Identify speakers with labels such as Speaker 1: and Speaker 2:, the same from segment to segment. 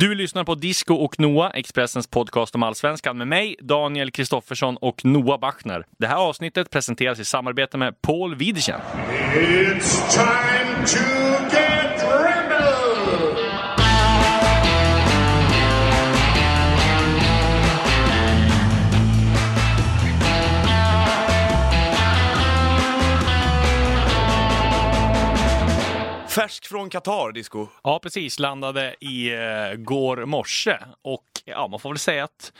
Speaker 1: Du lyssnar på Disco och Noah, Expressens podcast om allsvenskan med mig, Daniel Kristoffersson och Noah Bachner. Det här avsnittet presenteras i samarbete med Paul Widersen.
Speaker 2: It's time to
Speaker 3: Färsk från Qatar, Disco.
Speaker 1: Ja, precis. Landade i eh, går morse och ja, man får väl säga att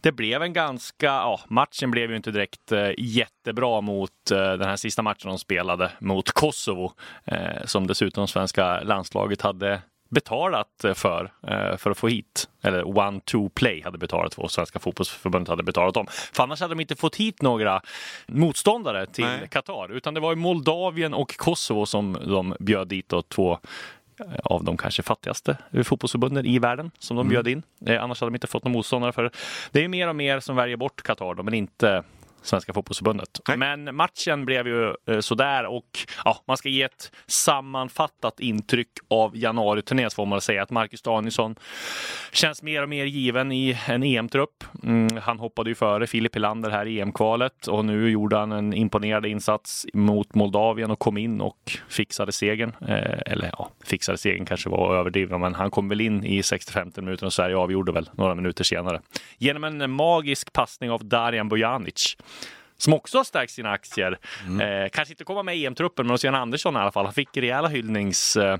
Speaker 1: det blev en ganska, ja, matchen blev ju inte direkt eh, jättebra mot eh, den här sista matchen de spelade mot Kosovo, eh, som dessutom svenska landslaget hade betalat för, för att få hit. Eller One Two Play hade betalat för och Svenska fotbollsförbundet hade betalat dem. För annars hade de inte fått hit några motståndare till. Qatar. Utan det var ju Moldavien och Kosovo som de bjöd dit då, två av de kanske fattigaste fotbollsförbunden i världen som de mm. bjöd in. Eh, annars hade de inte fått någon motståndare för det. Det är mer och mer som väljer bort Qatar men inte Svenska fotbollsförbundet. Nej. Men matchen blev ju eh, sådär och ja, man ska ge ett sammanfattat intryck av januariturnén får man säga att Marcus Danielsson känns mer och mer given i en EM-trupp. Mm, han hoppade ju före Filip Helander här i EM-kvalet och nu gjorde han en imponerande insats mot Moldavien och kom in och fixade segern. Eh, eller ja, fixade segern kanske var överdrivet, men han kom väl in i 65 minuter och Sverige avgjorde väl några minuter senare. Genom en magisk passning av Darijan Bojanic som också har stärkt sina aktier. Mm. Eh, kanske inte komma med i EM-truppen, men Lucian Andersson i alla fall. Han fick rejäla hyllnings eh,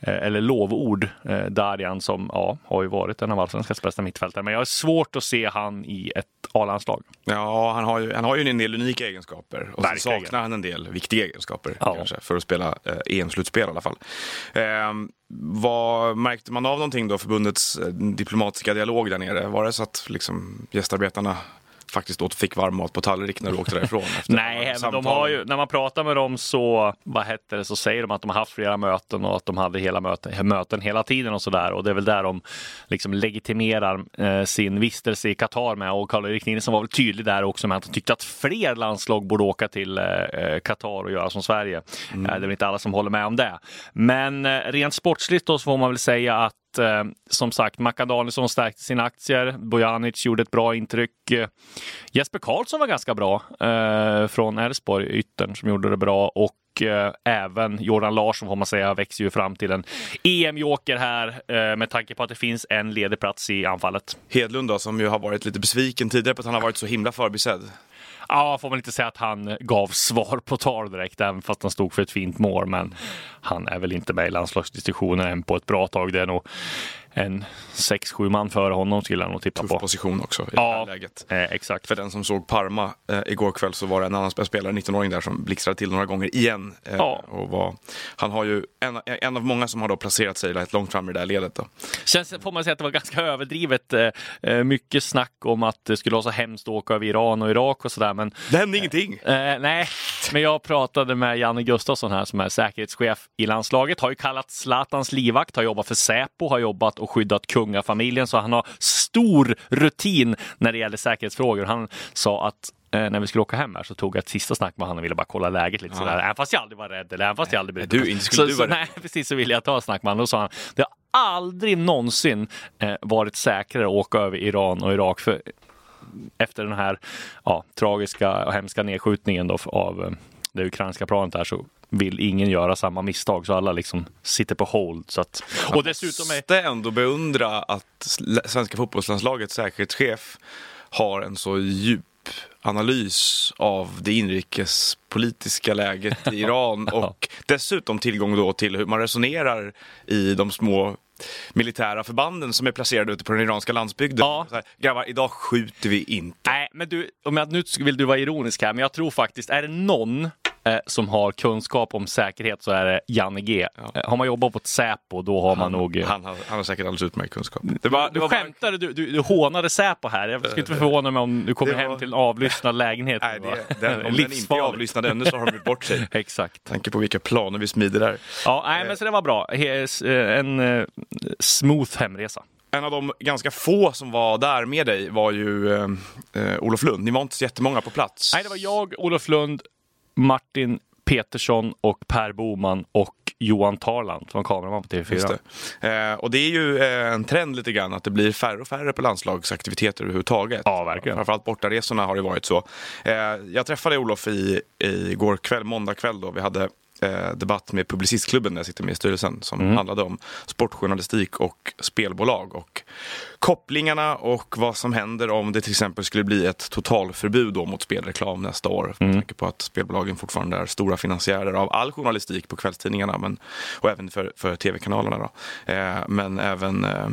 Speaker 1: eh, eller lovord, eh, Darjan, som ja, har ju varit en av allsvenskans bästa mittfältare. Men jag har svårt att se han i ett A-landslag.
Speaker 3: Ja, han har, ju, han har ju en del unika egenskaper och så saknar han en del viktiga egenskaper ja. kanske, för att spela eh, EM-slutspel i alla fall. Eh, vad Märkte man av någonting då, förbundets eh, diplomatiska dialog där nere? Var det så att liksom, gästarbetarna faktiskt åt fick varm mat på tallrik när du åkte därifrån?
Speaker 1: Nej, men de har ju, när man pratar med dem så, vad hette det, så säger de att de har haft flera möten och att de hade hela möten, möten hela tiden och sådär. Och det är väl där de liksom legitimerar eh, sin vistelse i Qatar med. Och Karl-Erik Nilsson var väl tydlig där också med att han tyckte att fler landslag borde åka till eh, eh Qatar och göra som Sverige. Mm. Eh, det är väl inte alla som håller med om det. Men eh, rent sportsligt då så får man väl säga att eh, som sagt, Mackan Danielsson stärkte sina aktier. Bojanic gjorde ett bra intryck. Eh, Jesper Karlsson var ganska bra eh, från Elfsborg, yttern som gjorde det bra. Och eh, även Jordan Larsson får man säga växer ju fram till en EM-joker här eh, med tanke på att det finns en ledig plats i anfallet.
Speaker 3: Hedlund då, som ju har varit lite besviken tidigare på att han har varit så himla förbisedd.
Speaker 1: Ja, får man inte säga att han gav svar på tal direkt, även fast han stod för ett fint mål. Men han är väl inte med i landslagsdiskussionen än på ett bra tag. Det är nog en 6-7 man före honom skulle jag nog tippa
Speaker 3: Tuff
Speaker 1: på.
Speaker 3: position också i
Speaker 1: ja,
Speaker 3: det här läget.
Speaker 1: Eh, exakt.
Speaker 3: För den som såg Parma eh, igår kväll så var det en annan spelare, 19-åring där, som blixtrade till några gånger igen. Eh, ja. och var, han har ju en, en av många som har då placerat sig rätt långt fram i det här ledet. Då.
Speaker 1: Känns, får man säga att det var ganska överdrivet. Eh, eh, mycket snack om att det skulle vara så hemskt att åka över Iran och Irak och sådär. Men,
Speaker 3: det hände ingenting.
Speaker 1: Eh, nej, men jag pratade med Janne Gustafsson här som är säkerhetschef i landslaget. Har ju kallat Zlatans livvakt, har jobbat för Säpo, har jobbat och skyddat kungar familjen, så han har stor rutin när det gäller säkerhetsfrågor. Han sa att eh, när vi skulle åka hem här så tog jag ett sista snack med honom och ville bara kolla läget lite ja. sådär. Även fast jag aldrig var rädd eller även fast jag aldrig
Speaker 3: blev... Du, inte skulle
Speaker 1: så,
Speaker 3: du vara
Speaker 1: Nej, precis så ville jag ta ett snack med honom. Då sa han, det har aldrig någonsin eh, varit säkrare att åka över Iran och Irak. För efter den här ja, tragiska och hemska nedskjutningen då av eh, det ukrainska planet här så vill ingen göra samma misstag så alla liksom sitter på hold. Så att,
Speaker 3: och dessutom är... måste ändå beundra att svenska fotbollslandslagets säkerhetschef har en så djup analys av det inrikespolitiska läget i Iran och dessutom tillgång då till hur man resonerar i de små militära förbanden som är placerade ute på den iranska landsbygden. Ja. här, grabbar, idag skjuter vi inte.
Speaker 1: Nej, men du, om jag, nu vill du vara ironisk här, men jag tror faktiskt, är det någon som har kunskap om säkerhet så är det Janne G. Ja. Eh, har man jobbat på ett Säpo då har man nog...
Speaker 3: Eh, han, har, han har säkert alldeles utmärkt kunskap.
Speaker 1: Det var, det var du skämtade, du, du, du hånade Säpo här. Jag skulle inte förvåna mig om du kommer var... hem till en avlyssnad lägenhet.
Speaker 3: Nej, det, den, om den inte är avlyssnad ännu så har de gjort bort sig.
Speaker 1: Exakt.
Speaker 3: Tanke på vilka planer vi smider där.
Speaker 1: Ja, nej, men så det var bra. En smooth hemresa.
Speaker 3: En av de ganska få som var där med dig var ju eh, Olof Lund. Ni var inte så jättemånga på plats.
Speaker 1: Nej, det var jag, Olof Lund, Martin Petersson och Per Boman och Johan Tarland som var kameraman på
Speaker 3: Just
Speaker 1: TV4.
Speaker 3: det. Eh, och det är ju eh, en trend lite grann att det blir färre och färre på landslagsaktiviteter överhuvudtaget.
Speaker 1: Ja, verkligen.
Speaker 3: Framförallt bortaresorna har det varit så. Eh, jag träffade Olof i, i går kväll, måndag kväll då. Vi hade debatt med Publicistklubben där jag sitter med i styrelsen som
Speaker 1: Mm.
Speaker 3: handlade om sportjournalistik och spelbolag och kopplingarna och vad som händer om det till exempel skulle bli ett totalförbud då mot spelreklam nästa år.
Speaker 1: Mm.
Speaker 3: Med tanke på att spelbolagen fortfarande är stora finansiärer av all journalistik på kvällstidningarna men, och även för, för tv-kanalerna. Då. Eh, men även eh, eh,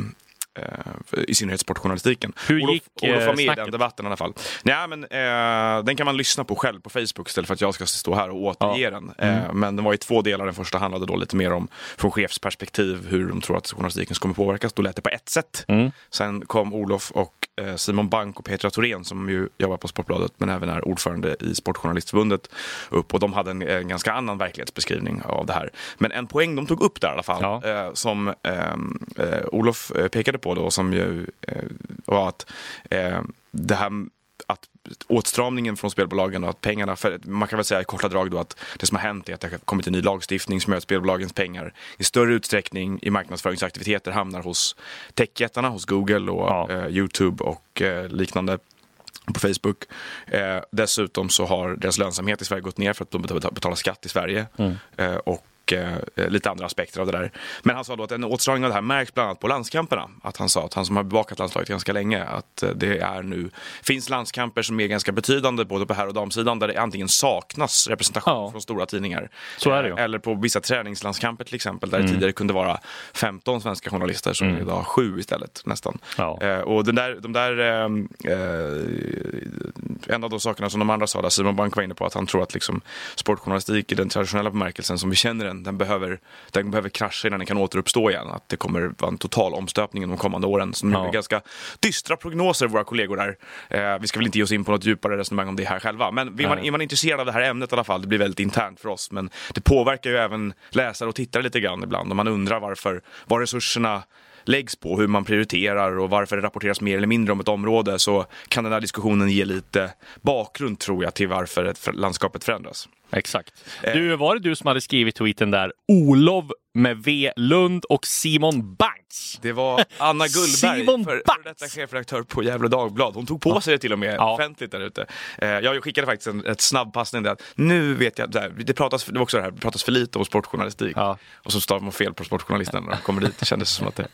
Speaker 3: i synnerhet sportjournalistiken.
Speaker 1: Hur
Speaker 3: Olof,
Speaker 1: gick,
Speaker 3: Olof var
Speaker 1: eh,
Speaker 3: med i den
Speaker 1: snacket?
Speaker 3: debatten i alla fall. Nej, men, eh, den kan man lyssna på själv på Facebook istället för att jag ska stå här och återge den. Eh, men den var i två delar. Den första handlade då lite mer om från chefsperspektiv hur de tror att journalistiken kommer påverkas. Då lät det på ett sätt. Sen kom Olof och eh, Simon Bank och Petra Thorén som ju jobbar på Sportbladet men även är ordförande i Sportjournalistförbundet upp och de hade en, en ganska annan verklighetsbeskrivning av det här. Men en poäng de tog upp där i alla fall
Speaker 1: Ja.
Speaker 3: eh, som ehm, eh, Olof eh, pekade på då som ju eh, var att eh, det här åtstramningen från spelbolagen och att pengarna, för man kan väl säga i korta drag då att det som har hänt är att det har kommit en ny lagstiftning som gör att spelbolagens pengar i större utsträckning i marknadsföringsaktiviteter hamnar hos techjättarna, hos Google och
Speaker 1: Ja.
Speaker 3: eh, Youtube och eh, liknande på Facebook. Eh, dessutom så har deras lönsamhet i Sverige gått ner för att de betalar, skatt i Sverige. Eh, och eh, lite andra aspekter av det där. Men han sa då att en åtstramning av det här märks bland annat på landskamperna. Att han sa att han som har bevakat landslaget ganska länge att eh, det är nu finns landskamper som är ganska betydande både på herr och damsidan där det antingen saknas representation
Speaker 1: Ja.
Speaker 3: från stora tidningar. Eh, Eller på vissa träningslandskamper till exempel där det tidigare kunde vara 15 svenska journalister som är idag sju istället nästan.
Speaker 1: Ja.
Speaker 3: Eh, och den där, de där, eh, en av de sakerna som de andra sa, där Simon Bank var inne på, att han tror att liksom, sportjournalistik i den traditionella bemärkelsen som vi känner den, den behöver, den behöver krascha innan den kan återuppstå igen. Att det kommer vara en total omstöpning de kommande åren. Så de
Speaker 1: Ja.
Speaker 3: ganska dystra prognoser, våra kollegor där. Eh, vi ska väl inte ge oss in på något djupare resonemang om det här själva. Men vill man, är man intresserad av det här ämnet i alla fall, det blir väldigt internt för oss, men det påverkar ju även läsare och tittare lite grann ibland. Och man undrar varför, var resurserna läggs på, hur man prioriterar och varför det rapporteras mer eller mindre om ett område så kan den här diskussionen ge lite bakgrund tror jag till varför landskapet förändras.
Speaker 1: Exakt.
Speaker 3: Eh.
Speaker 1: Du, var det du som hade skrivit tweeten där? Olof med V Lund och Simon Banks.
Speaker 3: Det var Anna Gullberg,
Speaker 1: Simon
Speaker 3: för, för detta chefredaktör på Gefle Dagblad. Hon tog på sig det till och med
Speaker 1: Ja.
Speaker 3: offentligt där ute. Eh, jag skickade faktiskt en ett snabbpassning där. Nu vet jag, där, det, pratas, det var också det här, det pratas för lite om sportjournalistik.
Speaker 1: Ja.
Speaker 3: Och så stavar man fel på sportjournalisten när de kommer dit. Det kändes som att det,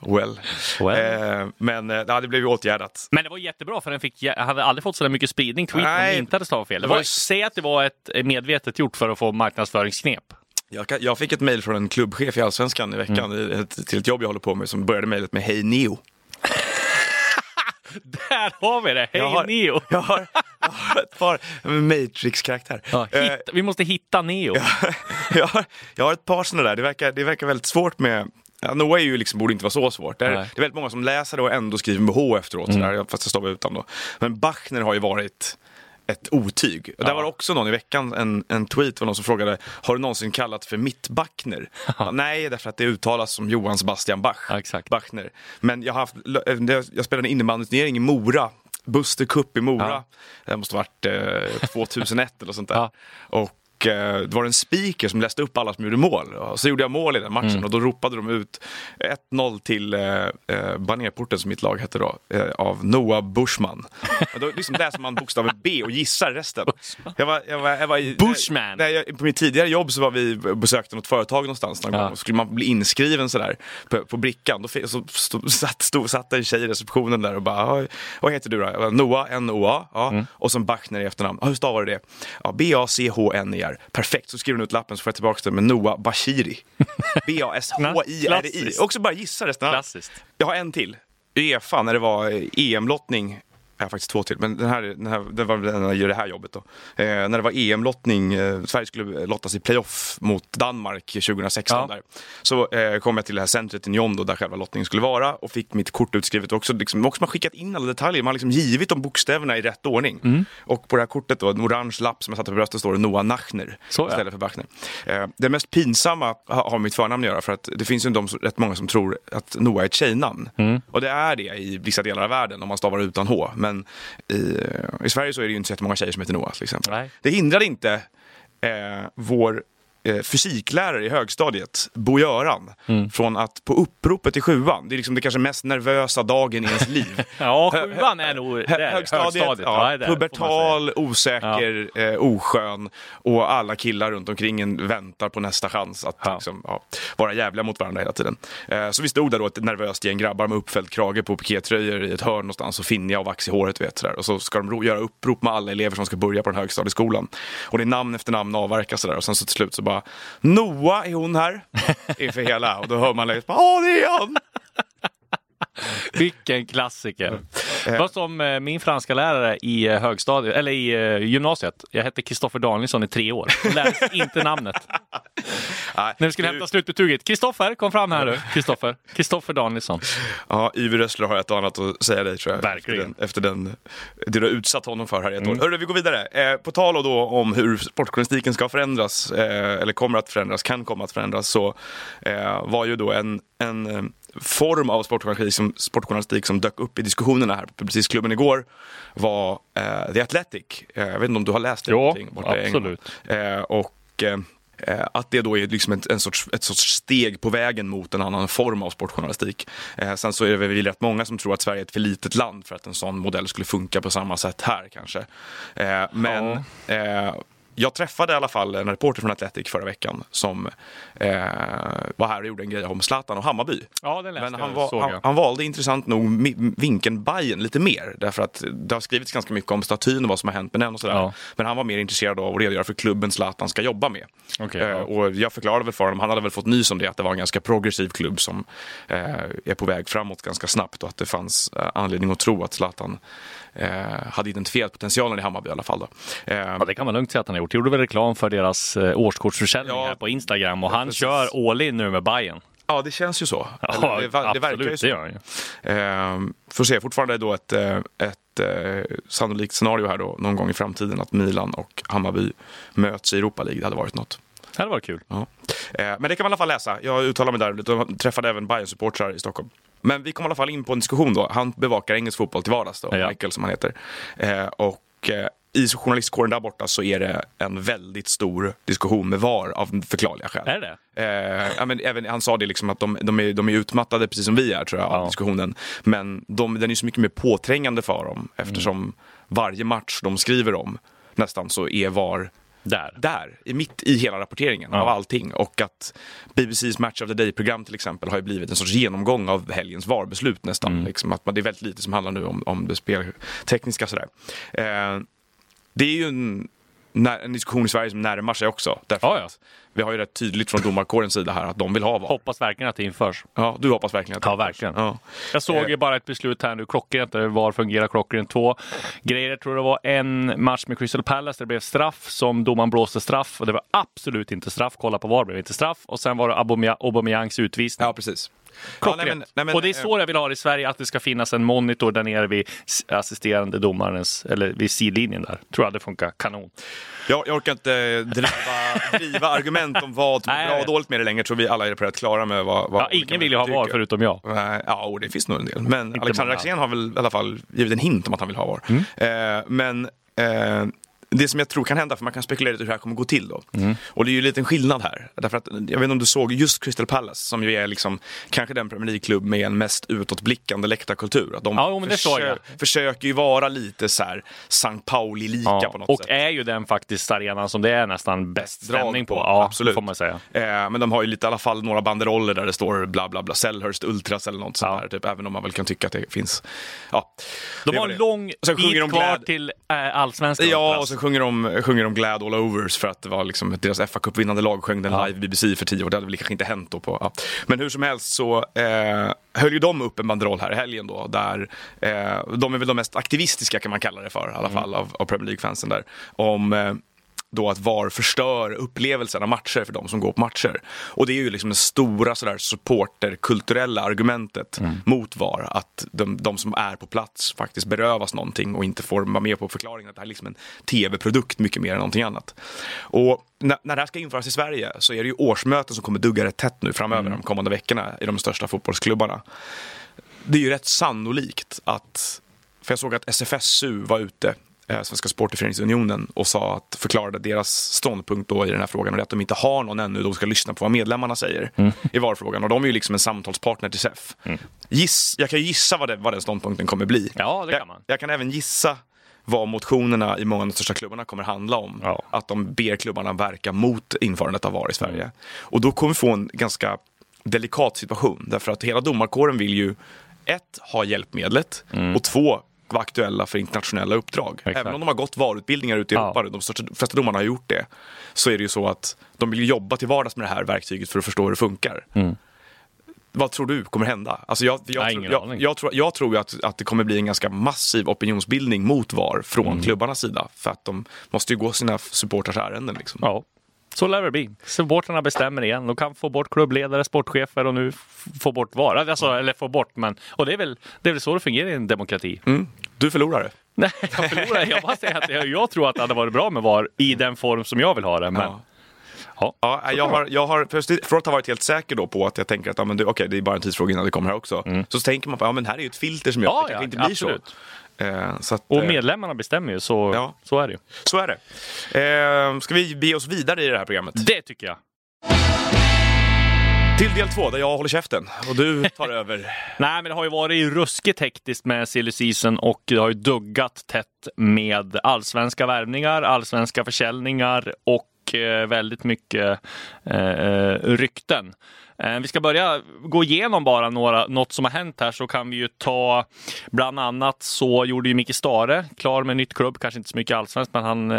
Speaker 3: well.
Speaker 1: Well.
Speaker 3: Eh, men eh, ja, det blev ju åtgärdat.
Speaker 1: Men det var jättebra för den fick, hade aldrig fått så där mycket spridning tweeten om den inte hade stavat fel. Det
Speaker 3: var
Speaker 1: säg att det var ett eh, medvetet gjort för att få marknadsföringsknep.
Speaker 3: Jag, jag fick ett mejl från en klubbchef i Allsvenskan i veckan
Speaker 1: Mm.
Speaker 3: ett, till ett jobb jag håller på med som började mejlet med Hej Neo.
Speaker 1: Där har vi det! Hej
Speaker 3: Jag har-
Speaker 1: Neo!
Speaker 3: Jag har, jag har ett par Matrix-karaktär.
Speaker 1: Ja,
Speaker 3: Eh,
Speaker 1: hitta, vi måste hitta Neo.
Speaker 3: jag, har, jag har ett par sådana där. Det verkar, det verkar väldigt svårt med... Noah är ju liksom, borde inte vara så svårt. Det är, det är väldigt många som läser det och ändå skriver med H efteråt. Sådär, fast jag stavar utan då. Men Bachner har ju varit ett otyg. Och där var det också någon i veckan, en, en tweet var någon som frågade Har du någonsin kallat för mitt-Bachner? Ja, Nej, därför att det uttalas som Johan Sebastian Bach.
Speaker 1: Exakt.
Speaker 3: Bachner. Men jag har haft, jag spelade en innebandysturnering i Mora. Buster Cup i Mora.
Speaker 1: Ja.
Speaker 3: Det måste varit eh, 2001 eller sånt där.
Speaker 1: Ja.
Speaker 3: Och eh, det var en speaker som läste upp alla som gjorde mål. Och så gjorde jag mål i den matchen
Speaker 1: Mm.
Speaker 3: och då ropade de ut 1-0 till eh, eh, Banerporten som mitt lag hette då, eh, av Noah Bushman. och då liksom läser man bokstaven B och gissar resten. Jag var, jag var, jag var
Speaker 1: Bushman.
Speaker 3: Nej, jag, på mitt tidigare jobb så var vi besökte något företag någonstans någon
Speaker 1: Ja.
Speaker 3: gång. Och skulle man bli inskriven sådär på, på brickan, då så stod, satt, stod, satt en tjej i receptionen där och bara, "Ja, vad heter du då? Bara, Noah, N-O-A, ja.
Speaker 1: Mm.
Speaker 3: och sen Bachner i efternamn. Hur stavar du det? Ja, B-A-C-H-N-E-R. Perfekt, så skriver hon ut lappen så får jag tillbaka det med Noah Bashiri. B-A-S-H-I-R-I. Också bara gissa resten.
Speaker 1: Klassiskt.
Speaker 3: Jag har en till. Uefa, när det var eh, EM-lottning. Jag har faktiskt två till, men den här, den här, det var den jag gör det här jobbet då. Eh, när det var EM-lottning, eh, Sverige skulle lottas i playoff mot Danmark 2016
Speaker 1: Ja.
Speaker 3: där. Så eh, kom jag till det här centret i Nyon då, där själva lottningen skulle vara och fick mitt kort utskrivet också. Liksom, också man skickat in alla detaljer, man har liksom givit de bokstäverna i rätt ordning.
Speaker 1: Mm.
Speaker 3: Och på det här kortet då, en orange lapp som jag satte på bröstet står det Noah Nachner
Speaker 1: Så, ja.
Speaker 3: istället för Bachner. Eh, det mest pinsamma har, mitt förnamn att göra för att det finns ju de, som- rätt många som tror att Noah är ett tjejnamn.
Speaker 1: Mm.
Speaker 3: Och det är det i vissa delar av världen om man stavar utan H. Men i, i Sverige så är det ju inte så jättemånga tjejer som heter Noah till exempel.
Speaker 1: Nej.
Speaker 3: Det hindrade inte eh, vår eh, fysiklärare i högstadiet, Bo-Göran,
Speaker 1: Mm.
Speaker 3: från att på uppropet i sjuan, det är liksom det kanske mest nervösa dagen i ens liv.
Speaker 1: Ja, sjuan är nog det
Speaker 3: Hö-
Speaker 1: är
Speaker 3: Högstadiet, ja,
Speaker 1: Ja, det är det, får man
Speaker 3: pubertal, osäker, eh, oskön och alla killar runt omkring en väntar på nästa chans att
Speaker 1: Ja.
Speaker 3: liksom, ja, vara jävliga mot varandra hela tiden. Eh, så vi stod där då ett nervöst gäng grabbar med uppfälld krage på pikétröjor i ett hörn någonstans och finniga och vax i håret. Vet, sådär. Och så ska de göra upprop med alla elever som ska börja på den högstadieskolan. Och det är namn efter namn avverkas sådär. Och sen så till slut så bara Noah, är hon här? Inför hela. Och då hör man längst bara, Åh, det är han!
Speaker 1: Vilken klassiker. Det var som eh, min franska lärare i eh, högstadiet, eller i eh, gymnasiet. Jag hette Kristoffer Danielsson i tre år. Jag lärde inte namnet.
Speaker 3: Nej,
Speaker 1: När vi skulle
Speaker 3: du-
Speaker 1: hämta slutbetyget. Kristoffer, kom fram här nu. Kristoffer. Kristoffer Danielsson.
Speaker 3: Ja, Yvi Rössler har ett annat att säga dig tror jag.
Speaker 1: Verkligen.
Speaker 3: Efter den, efter den, det du har utsatt honom för här i ett år. Hörru, vi går vidare. Eh, på tal då om hur sportjournalistiken ska förändras, eh, eller kommer att förändras, kan komma att förändras, så eh, var ju då en, en eh, form av sportjournalistik som, sportjournalistik som dök upp i diskussionerna här på Publicistklubben igår var eh, The Athletic. Eh, jag vet inte om du har läst det?
Speaker 1: Jo,
Speaker 3: någonting borta
Speaker 1: absolut.
Speaker 3: Eh, och eh, eh, att det då är liksom en, en sorts, ett sorts steg på vägen mot en annan form av sportjournalistik. Eh, sen så är det väl rätt många som tror att Sverige är ett för litet land för att en sån modell skulle funka på samma sätt här kanske. Eh, men eh, jag träffade i alla fall en reporter från Athletic förra veckan som eh, var här och gjorde en grej om Zlatan och Hammarby.
Speaker 1: Ja, den läste
Speaker 3: Men han, var, han, han valde intressant nog vinkeln Bayern lite mer. Därför att det har skrivits ganska mycket om statyn och vad som har hänt med den och sådär.
Speaker 1: Ja.
Speaker 3: Men han var mer intresserad av att redogöra för klubben Zlatan ska jobba med.
Speaker 1: Okej,
Speaker 3: Eh,
Speaker 1: ja.
Speaker 3: och jag förklarade väl för honom, han hade väl fått nys om det, att det var en ganska progressiv klubb som eh, är på väg framåt ganska snabbt och att det fanns eh, anledning att tro att Zlatan hade identifierat potentialen i Hammarby i alla fall. Då. Eh,
Speaker 1: Ja, det kan man lugnt säga att han har gjort. Gjorde väl reklam för deras eh, årskortsförsäljning
Speaker 3: Ja,
Speaker 1: här på Instagram och han
Speaker 3: precis.
Speaker 1: kör all in nu med Bayern.
Speaker 3: ja, det känns ju så.
Speaker 1: Ja,
Speaker 3: Eller det, det verkar ju
Speaker 1: absolut,
Speaker 3: så.
Speaker 1: det gör han ju.
Speaker 3: Eh, får se, fortfarande då ett, eh, ett eh, sannolikt scenario här då någon gång i framtiden att Milan och Hammarby möts i Europa League. Det hade varit något.
Speaker 1: Det hade varit kul.
Speaker 3: Ja. Eh, men det kan man i alla fall läsa. Jag uttalar mig där. Jag träffade även bayern supportrar i Stockholm. Men vi kom i alla fall in på en diskussion då. Han bevakar engelsk fotboll till vardags då,
Speaker 1: Ja.
Speaker 3: Michael som han heter. Eh, och eh, i journalistkåren där borta så är det en väldigt stor diskussion med VAR av förklarliga skäl.
Speaker 1: Är det?
Speaker 3: Eh, ja, men även, han sa det liksom att de, de, är, de är utmattade precis som vi är tror jag, av
Speaker 1: Ja.
Speaker 3: diskussionen. Men de, den är så mycket mer påträngande för dem eftersom varje match de skriver om nästan så är VAR
Speaker 1: Där.
Speaker 3: där, i mitt i hela rapporteringen
Speaker 1: Ja.
Speaker 3: av allting. Och att BBCs Match of the Day-program till exempel har ju blivit en sorts genomgång av helgens VAR-beslut nästan.
Speaker 1: Mm.
Speaker 3: Liksom att man, det är väldigt lite som handlar nu om, om det speltekniska sådär. Eh, det är ju en, när, en diskussion i Sverige som närmar sig också. Därför
Speaker 1: Ja, ja.
Speaker 3: vi har ju rätt tydligt från domarkårens sida här att de vill ha VAR.
Speaker 1: Hoppas verkligen att det införs.
Speaker 3: Ja, du hoppas verkligen att det
Speaker 1: Ja,
Speaker 3: införs.
Speaker 1: verkligen.
Speaker 3: Ja.
Speaker 1: Jag såg ju bara ett beslut här nu, klockrent, där VAR fungerar klockrent. Två grejer. Jag tror det var en match med Crystal Palace där det blev straff som domaren blåste straff och det var absolut inte straff. Kolla på VAR, det blev inte straff. Och sen var det Aubameyang- Aubameyangs utvisning.
Speaker 3: ja, precis. Ja,
Speaker 1: Klockrent.
Speaker 3: nej, men- nej, men,
Speaker 1: och det är
Speaker 3: eh,
Speaker 1: så jag vill ha det i Sverige, att det ska finnas en monitor där nere vid assisterande domarens, eller vid sidlinjen där. Tror jag det funkar kanon.
Speaker 3: Jag, jag orkar inte eh, driva, driva argument om vad som är bra och dåligt med det längre. Tror vi alla är på rätt klara med vad, vad
Speaker 1: Ja, ingen vill ju ha VAR förutom jag.
Speaker 3: Nej, Ja, och det finns nog en del. Men Alexander. Axén har väl i alla fall givit en hint om att han vill ha VAR.
Speaker 1: Mm.
Speaker 3: Eh, men eh, det som jag tror kan hända, för man kan spekulera i hur det här kommer gå till då.
Speaker 1: Mm.
Speaker 3: Och det är ju en liten skillnad här. Därför att, jag vet inte om du såg just Crystal Palace, som ju är liksom, kanske den Premier League-klubb med en mest utåtblickande läktarkultur. Att de
Speaker 1: Ja, men jag.
Speaker 3: försöker ju vara lite så här St. Pauli-lika
Speaker 1: Ja,
Speaker 3: på något
Speaker 1: och
Speaker 3: sätt.
Speaker 1: är ju den faktiskt arenan som det är nästan bäst stämning på.
Speaker 3: på,
Speaker 1: Ja,
Speaker 3: absolut.
Speaker 1: får man säga.
Speaker 3: Eh, men de har ju lite i alla fall några banderoller där det står bla bla bla Sellhurst Ultras eller något sånt
Speaker 1: Ja.
Speaker 3: där. Typ, även om man väl kan tycka att det finns. Ja,
Speaker 1: De
Speaker 3: det
Speaker 1: har en lång
Speaker 3: Och
Speaker 1: bit kvar till äh, allsvenskan.
Speaker 3: Ja, och så sjunger de, sjunger de Glad All Overs för att det var liksom deras fa Cup-vinnande lag sjöng den live i BBC för tio år. Det hade väl kanske inte hänt då. På, ja. Men hur som helst så eh, höll ju de upp en banderoll här i helgen då. Där, eh, de är väl de mest aktivistiska kan man kalla det för i alla fall av, av Premier League-fansen där. Om eh, då att VAR förstör upplevelsen av matcher för de som går på matcher. Och det är ju liksom det stora sådär supporterkulturella argumentet mot VAR. Att de, de som är på plats faktiskt berövas någonting och inte får vara med på förklaringen att det här är liksom en tv-produkt mycket mer än någonting annat. Och när, när det här ska införas i Sverige så är det ju årsmöten som kommer dugga rätt tätt nu framöver de kommande veckorna i de största fotbollsklubbarna. Det är ju rätt sannolikt att, för jag såg att SFSU var ute Svenska Supporterföreningsunionen och sa att förklarade deras ståndpunkt då i den här frågan och det är att de inte har någon ännu, de ska lyssna på vad medlemmarna säger i VAR-frågan och de är ju liksom en samtalspartner till SEF. Giss, jag kan ju gissa vad, det, vad den ståndpunkten kommer bli.
Speaker 1: Ja, det kan man.
Speaker 3: Jag, jag kan även gissa vad motionerna i många av de största klubbarna kommer handla om.
Speaker 1: Ja.
Speaker 3: Att de ber klubbarna verka mot införandet av VAR i Sverige. Och då kommer vi få en ganska delikat situation. Därför att hela domarkåren vill ju ett, ha hjälpmedlet och två, vara aktuella för internationella uppdrag.
Speaker 1: Exakt.
Speaker 3: Även om de har gått VAR-utbildningar ute i
Speaker 1: Ja.
Speaker 3: Europa, de största, flesta domarna har gjort det, så är det ju så att de vill jobba till vardags med det här verktyget för att förstå hur det funkar. Vad tror du kommer hända? Alltså jag, jag, jag,
Speaker 1: aning.
Speaker 3: jag, tror, jag tror att, att det kommer bli en ganska massiv opinionsbildning mot VAR från
Speaker 1: Mm.
Speaker 3: klubbarnas sida. För att de måste ju gå sina supporters ärenden. Liksom.
Speaker 1: Ja, så lär det bli. Supportrarna bestämmer igen. De kan få bort klubbledare, sportchefer och nu få bort VAR. Alltså, eller få bort, men... Och det är väl, det är väl så det fungerar i en demokrati.
Speaker 3: Mm. Du förlorade.
Speaker 1: Nej, jag förlorar. Jag bara säger att jag, jag tror att det hade varit bra med VAR i den form som jag vill ha det. Men,
Speaker 3: Ja.
Speaker 1: Ja.
Speaker 3: Ja, jag har, jag har från att ha varit helt säker då på att jag tänker att ja, men det, okej, det är bara en tidsfråga innan det kommer här också. Så tänker man på ja, men här är ju ett filter som gör
Speaker 1: Mm. Ja,
Speaker 3: att det
Speaker 1: ja,
Speaker 3: kanske inte blir
Speaker 1: absolut.
Speaker 3: så. Eh, så att,
Speaker 1: Och
Speaker 3: eh,
Speaker 1: medlemmarna bestämmer ju, så,
Speaker 3: Ja.
Speaker 1: så är det ju.
Speaker 3: så är det. Eh, ska vi bege oss vidare i det här programmet?
Speaker 1: Det tycker jag.
Speaker 3: Till del två, där jag håller käften och du tar över.
Speaker 1: Nej, men det har ju varit ruskigt hektiskt med silly season och det har ju duggat tätt med allsvenska värvningar, allsvenska försäljningar och eh, Eh, väldigt mycket eh, eh rykten. Eh, vi ska börja gå igenom bara några, något som har hänt här så kan vi ju ta bland annat så gjorde ju Micke Stare klar med nytt klubb, kanske inte så mycket allsvenskt men han eh,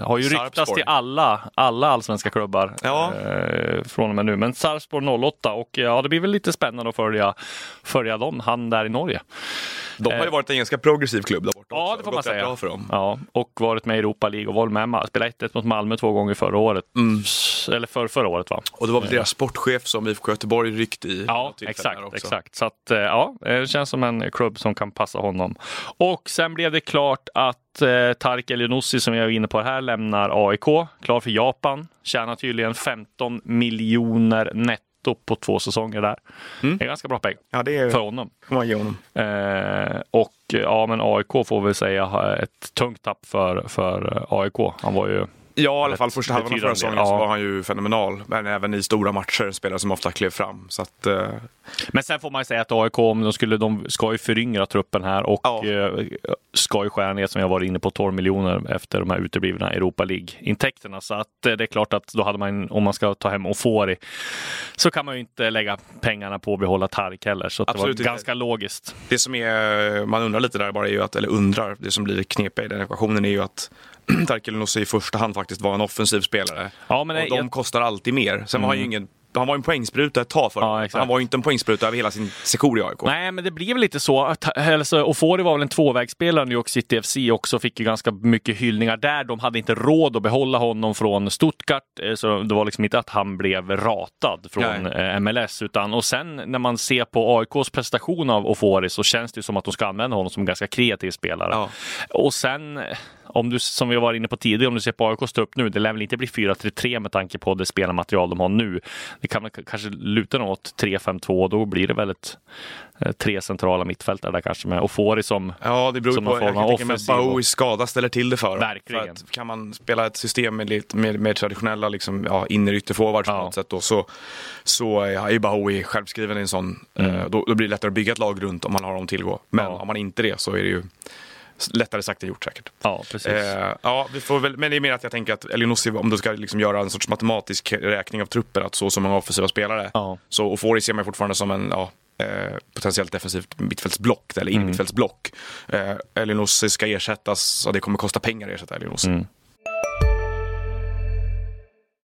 Speaker 1: har ju ryktats
Speaker 3: Sarpsborg.
Speaker 1: till alla, alla allsvenska klubbar
Speaker 3: Ja.
Speaker 1: eh, från och med nu. Men Sarpsborg 08 och ja, det blir väl lite spännande att följa, följa dem, han där i Norge.
Speaker 3: De har ju varit en ganska progressiv klubb där borta
Speaker 1: Ja,
Speaker 3: också.
Speaker 1: det får man säga.
Speaker 3: Bra för dem.
Speaker 1: Ja, och varit med i Europa League och varit med, spelat 1-1 mot Malmö två gånger förra året. S- Eller för, förra året va?
Speaker 3: Och det var väl deras sportchef som IFK Göteborg ryckte i.
Speaker 1: Ja, exakt. exakt. Så att, eh, ja, det känns som en klubb som kan passa honom. Och sen blev det klart att eh, Tark Elionossi, som jag är inne på här, lämnar AIK. Klar för Japan. Tjänar tydligen 15 miljoner netto på två säsonger där.
Speaker 3: Mm.
Speaker 1: Det är ganska bra pengar
Speaker 3: Ja, det är,
Speaker 1: för honom.
Speaker 3: man honom.
Speaker 1: Eh, och ja, men AIK får väl säga har ett tungt tapp för, för eh, AIK. Han var ju
Speaker 3: Ja, i alla fall första halvan av förra säsongen så
Speaker 1: ja.
Speaker 3: var han ju fenomenal. Men även i stora matcher, spelare som ofta klev fram. Så att, eh,
Speaker 1: Men sen får man ju säga att AIK, om de, skulle, de ska ju föryngra truppen här och
Speaker 3: Ja.
Speaker 1: eh, ska ju skära ner, som jag varit inne på, 12 miljoner efter de här uteblivna Europa League-intäkterna. Så att eh, det är klart att då hade man, om man ska ta hem Ofori, så kan man ju inte lägga pengarna på att behålla Tark heller. Så det var
Speaker 3: inte.
Speaker 1: ganska logiskt.
Speaker 3: det som är, man undrar lite där bara är ju att, eller undrar, det som blir knepiga i den ekvationen är ju att Nossi i första hand faktiskt var en offensiv spelare.
Speaker 1: Ja, men
Speaker 3: och de
Speaker 1: jag-
Speaker 3: kostar alltid mer. Sen var han ju ingen, han var ju en poängspruta ett tag för
Speaker 1: Ja.
Speaker 3: Han var ju inte en poängspruta över hela sin sejour i AIK.
Speaker 1: Nej, men det blev lite så. att- Alltså, Ofori var väl en tvåvägsspelare i New York City FC också, fick ju ganska mycket hyllningar där. De hade inte råd att behålla honom från Stuttgart, eh, så det var liksom inte att han blev ratad från
Speaker 3: Nej.
Speaker 1: eh, MLS. Utan, och sen när man ser på AIKs prestation av Ofori så känns det som att de ska använda honom som en ganska kreativ spelare.
Speaker 3: Ja.
Speaker 1: Och sen, om du, som vi var inne på tidigare, om du ser på AIKs trupp nu, det lär väl inte bli 4-3-3 med tanke på det spelarmaterial de har nu. Det kan kanske luta något 3-5-2 och då blir det väl ett eh, tre centrala mittfältare där kanske med Ofori som
Speaker 3: Ja, det beror
Speaker 1: Som
Speaker 3: på. Jag kan tänka mig skada ställer till det för dem.
Speaker 1: Verkligen.
Speaker 3: För att kan man spela ett system med lite mer, mer traditionella liksom, ja, innerytterforwards på
Speaker 1: Ja.
Speaker 3: något sätt då, så, så är ju Bahoui självskriven i en sån. Eh, då, då blir det lättare att bygga ett lag runt om man har dem tillgå. Men
Speaker 1: Mm. Ja.
Speaker 3: har man inte det så är det ju lättare sagt än gjort säkert.
Speaker 1: Ja, precis.
Speaker 3: Eh, ja, vi får väl, men det är mer att jag tänker att Elionossi, om du ska liksom göra en sorts matematisk räkning av truppen, att så och så många offensiva spelare,
Speaker 1: Ja.
Speaker 3: så Ofori ser man fortfarande som en ja, eh, potentiellt defensivt mittfältsblock, eller
Speaker 1: Mm.
Speaker 3: innermittfältsblock. Eh, Elionossi ska ersättas, och det kommer kosta pengar att ersätta Elionossi.
Speaker 1: Mm.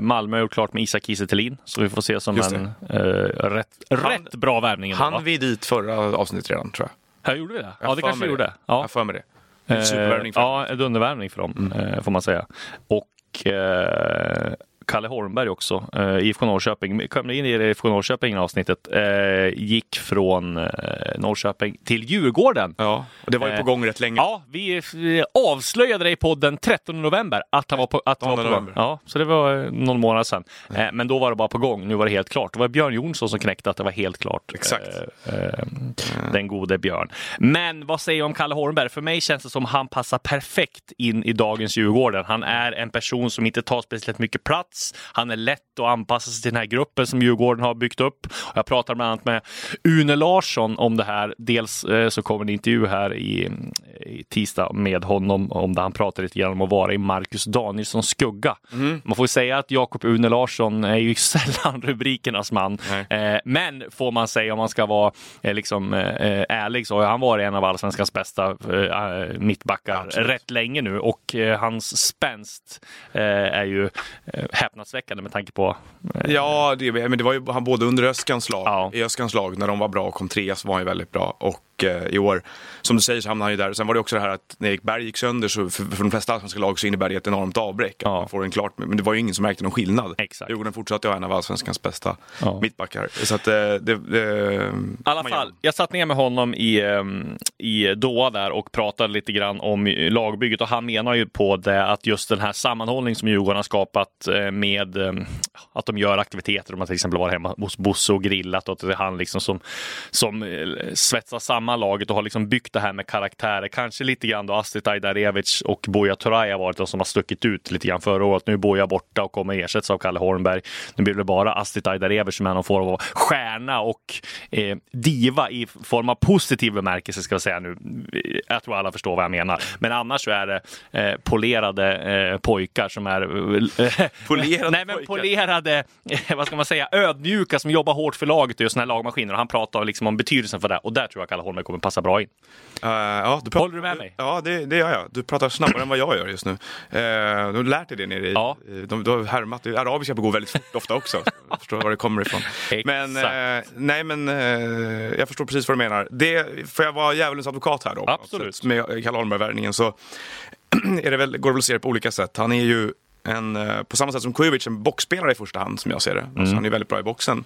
Speaker 1: Malmö har gjort klart med Isak Kiese så vi får se som en eh, rätt, rätt bra värvning.
Speaker 3: Han vi dit förra avsnittet redan, tror jag.
Speaker 1: Här gjorde vi det?
Speaker 3: Jag
Speaker 1: Ja, det kanske vi gjorde.
Speaker 3: Jag
Speaker 1: Ja.
Speaker 3: har för mig det. En supervärvning för
Speaker 1: Eh, Ja, en dundervärvning för dem, eh, får man säga. Och och eh, Kalle Holmberg också, eh, IFK Norrköping, kom in i IFK Norrköping avsnittet, eh, gick från eh, Norrköping till Djurgården.
Speaker 3: Ja, och det var ju på
Speaker 1: Eh,
Speaker 3: gång rätt länge.
Speaker 1: Ja, vi avslöjade det i podden 13 november att han var på, att han var på gång. Ja, så det var eh, någon månad sedan. Eh, Men då var det bara på gång. Nu var det helt klart. Det var Björn Jonsson som knäckte att det var helt klart.
Speaker 3: Exakt.
Speaker 1: Eh, Den gode Björn. Men vad säger jag om Kalle Holmberg? För mig känns det som han passar perfekt in i dagens Djurgården. Han är en person som inte tar speciellt mycket plats. Han är lätt att anpassa sig till den här gruppen som Djurgården har byggt upp. Jag pratar bland annat med Une Larsson om det här. Dels eh, så kommer en intervju här i, i tisdag med honom om där han pratar lite grann om att vara i Marcus Danielssons skugga. Man får ju säga att Jakob Une Larsson är ju sällan rubrikernas man.
Speaker 3: Nej.
Speaker 1: Eh, men får man säga om man ska vara eh, liksom, ärlig så har han varit en av allsvenskans bästa mittbackar
Speaker 3: Absolut.
Speaker 1: rätt länge nu och hans spänst är ju eh, häpnadsväckande med tanke på eh,
Speaker 3: Ja, det, men det var ju han både under Öskans lag,
Speaker 1: Ja.
Speaker 3: i Öskans lag när de var bra och kom trea så var han ju väldigt bra. Och eh, i år, som du säger, så hamnade han ju där. Sen var det också det här att när Erik Berg gick sönder så för, för de flesta allsvenska lag så innebär det ett enormt avbräck.
Speaker 1: Ja.
Speaker 3: man får en klart, men det var ju ingen som märkte någon skillnad.
Speaker 1: Exakt.
Speaker 3: Djurgården fortsatte ha en av allsvenskans bästa
Speaker 1: Ja.
Speaker 3: mittbackar. Så att eh, det... det
Speaker 1: I alla fall, jag satt ner med honom i, ehm, i Doha där och pratade lite grann om lagbygget och han menar ju på det att just den här sammanhållning som Djurgården har skapat eh, med ehm, att de gör aktiviteter, de har till exempel varit hemma hos Bosse och grillat och att det är han liksom som, som eh, svetsar samman laget och har liksom byggt det här med karaktärer. Kanske lite grann då Astrid Ajdarevic och Turay har varit de som har stuckit ut lite grann förra året. Nu är Buya borta och kommer ersättas av Kalle Holmberg. Nu blir det bara Astrid Ajdarevic som är någon form av stjärna och eh, diva i form av positiv bemärkelse ska jag säga nu. Jag tror alla förstår vad jag menar. Men annars så är det eh, polerade eh, pojkar som är eh,
Speaker 3: Polerade
Speaker 1: Nej, men
Speaker 3: pojkar.
Speaker 1: polerade, eh, vad ska man säga, ödmjuka som jobbar hårt för laget och just den här lagmaskinen. Och han pratar liksom om betydelsen för det och där tror jag Kalle Holmberg kommer passa bra in.
Speaker 3: Eh, ja, du pratar,
Speaker 1: Håller du med mig?
Speaker 3: Ja, det, det gör jag. Du pratar snabbare än vad jag gör just nu. Uh, du har lärt dig det nere i...
Speaker 1: Ja.
Speaker 3: De, du har härmat. Arabiska går väldigt fort ofta också. Jag förstår var det kommer ifrån. Men, eh, nej, men eh, jag förstår precis vad du menar. Det, får jag vara djävulens advokat här då?
Speaker 1: Absolut.
Speaker 3: Med Kalle Holmberg-värvningen så det väl, går det väl att se det på olika sätt. Han är ju en, eh, på samma sätt som Kujovic, en boxspelare i första hand som jag ser det.
Speaker 1: Mm.
Speaker 3: Alltså, han är väldigt bra i boxen.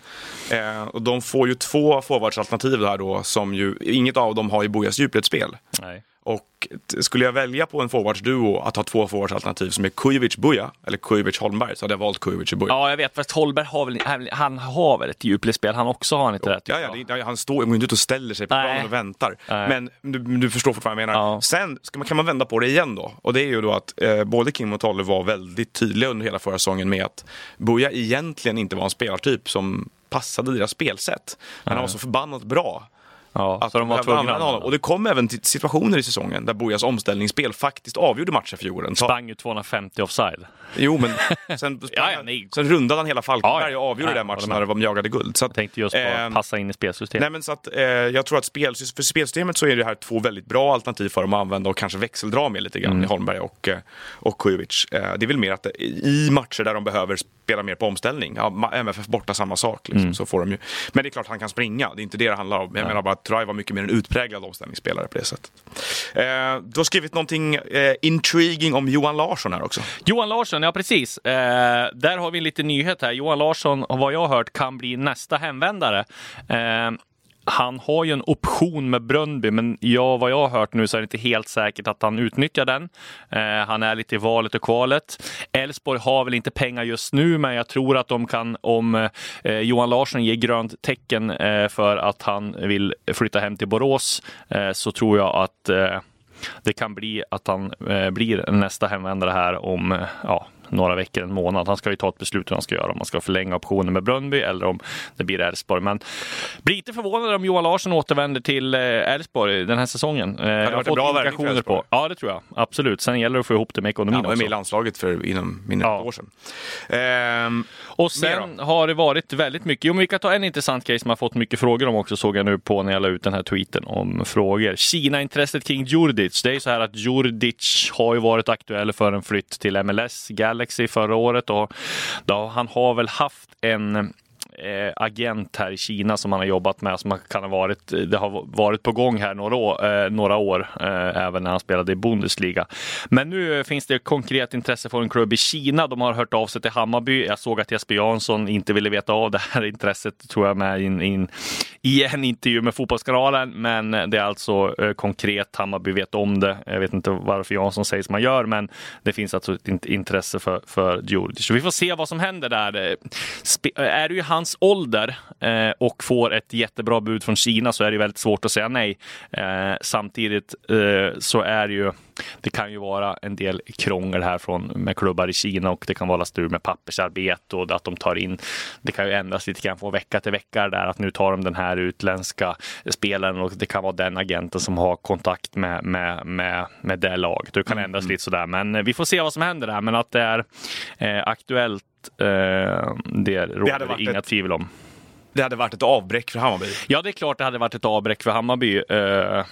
Speaker 3: Eh, och de får ju två forwardsalternativ här då som ju, inget av dem har ju Bojas djupledsspel.
Speaker 1: Nej.
Speaker 3: Och skulle jag välja på en forwardsduo att ha två forwardsalternativ som är Kujovic-Buja eller Kujovic-Holmberg så hade jag valt Kujovic-Buja.
Speaker 1: Ja, jag vet. Fast Holmberg har väl, han- har väl ett djupledsspel han också, har han inte det? tycker
Speaker 3: Ja, ja, det, han står går inte ut och ställer sig på planen och väntar.
Speaker 1: Nej.
Speaker 3: Men du, du förstår fortfarande vad jag menar.
Speaker 1: Ja.
Speaker 3: Sen man, kan man vända på det igen då. Och det är ju då att eh, både Kim och Tolle var väldigt tydliga under hela förra säsongen med att Buja egentligen inte var en spelartyp som passade deras spelsätt. Men han var så förbannat bra.
Speaker 1: Ja,
Speaker 3: Att
Speaker 1: så de var tvungna
Speaker 3: honom. Och det kom även till situationer i säsongen där Bojas omställningsspel faktiskt avgjorde matchen för Djurgården.
Speaker 1: Sprang ju 250 offside.
Speaker 3: Jo, men sen,
Speaker 1: Ja, ja,
Speaker 3: sen rundade han hela Falkenberg
Speaker 1: Ja, ja.
Speaker 3: och avgjorde
Speaker 1: Nej,
Speaker 3: den matchen när de jagade guld. Så att,
Speaker 1: Jag tänkte just på
Speaker 3: eh,
Speaker 1: att passa in i spelsystemet.
Speaker 3: Nej, men så att, eh, jag tror att spel, för spelsystemet så är det här två väldigt bra alternativ för dem att använda och kanske växeldra med lite grann
Speaker 1: Mm.
Speaker 3: i Holmberg och, eh, och Kujovic. Eh, det är väl mer att det, i matcher där de behöver spela mer på omställning, ja, MFF borta samma sak, liksom,
Speaker 1: Mm.
Speaker 3: så får de ju. Men det är klart han kan springa, det är inte det det handlar om. Jag menar bara att var mycket mer en utpräglad omställningsspelare på det sättet. Eh, du har skrivit någonting eh, intriguing om Johan Larsson här också.
Speaker 1: Johan Larsson, ja precis. Eh, där har vi en liten nyhet här. Johan Larsson, vad jag har hört, kan bli nästa hemvändare. Eh, han har ju en option med Bröndby, men ja, vad jag har hört nu så är det inte helt säkert att han utnyttjar den. Eh, han är lite i valet och kvalet. Elfsborg har väl inte pengar just nu, men jag tror att de kan, om eh, Johan Larsson ger grönt tecken eh, för att han vill flytta hem till Borås, eh, så tror jag att eh, det kan bli att han eh, blir nästa hemvändare här om eh, ja, några veckor, en månad. Han ska ju ta ett beslut hur han ska göra, om han ska förlänga optionen med Brönnby eller om det blir Elfsborg. Men blir lite förvånad om Johan Larsson återvänder till eh, Elfsborg den här säsongen. Eh, har
Speaker 3: varit en bra värvning
Speaker 1: på. Ja, det tror jag. Absolut. Sen gäller det att få ihop det med ekonomin
Speaker 3: Han var med i
Speaker 1: också.
Speaker 3: landslaget för inom mindre
Speaker 1: Ja.
Speaker 3: ett år sedan. Ehm,
Speaker 1: Och sen har det varit väldigt mycket. Jo, men vi kan ta en intressant grej som jag fått mycket frågor om också, såg jag nu på när jag la ut den här tweeten om frågor. Kina-intresset kring Djurdjic. Det är ju så här att Djurdjic har ju varit aktuell för en flytt till MLS Galaxy förra året och då, han har väl haft en eh, agent här i Kina som han har jobbat med som kan ha varit, det har varit på gång här några år, eh, några år eh, även när han spelade i Bundesliga. Men nu finns det konkret intresse för en klubb i Kina. De har hört av sig till Hammarby. Jag såg att Jesper Jansson inte ville veta av det här intresset tror jag med in, in, i en intervju med Fotbollskanalen. Men det är alltså eh, konkret. Hammarby vet om det. Jag vet inte varför Jansson säger som han gör, men det finns alltså ett intresse för, för Djurdjic. Vi får se vad som händer där. Eh, spe är det ju han hans ålder eh, och får ett jättebra bud från Kina så är det väldigt svårt att säga nej. Eh, samtidigt eh, så är det ju det kan ju vara en del krångel här från, med klubbar i Kina och det kan vara strul med pappersarbete och att de tar in. Det kan ju ändras lite grann från vecka till vecka där att nu tar de den här utländska spelaren och det kan vara den agenten som har kontakt med, med, med, med det laget. Det kan ändras mm. lite sådär, men eh, vi får se vad som händer där. Men att det är eh, aktuellt, eh, det råder det inga ett... tvivel om
Speaker 3: det hade varit ett avbräck för Hammarby.
Speaker 1: Ja, det är klart det hade varit ett avbräck för Hammarby. Eh,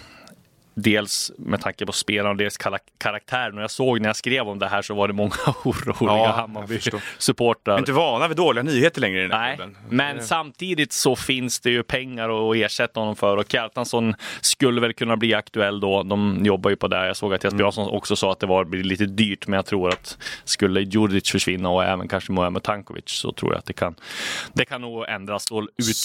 Speaker 1: Dels med tanke på spelarna och deras karaktären. Och jag såg när jag skrev om det här så var det många oroliga ja, Hammarby-supportrar.
Speaker 3: Inte vana vid dåliga nyheter längre i den
Speaker 1: här Nej, klubben. men det... samtidigt så finns det ju pengar att ersätta honom för och Kjartansson skulle väl kunna bli aktuell då. De jobbar ju på det. Jag såg att Jesper mm. Jansson också sa att det var lite dyrt, men jag tror att skulle Djurdjic försvinna och även kanske Muhamed Tankovic så tror jag att det kan, det kan nog ändras och ut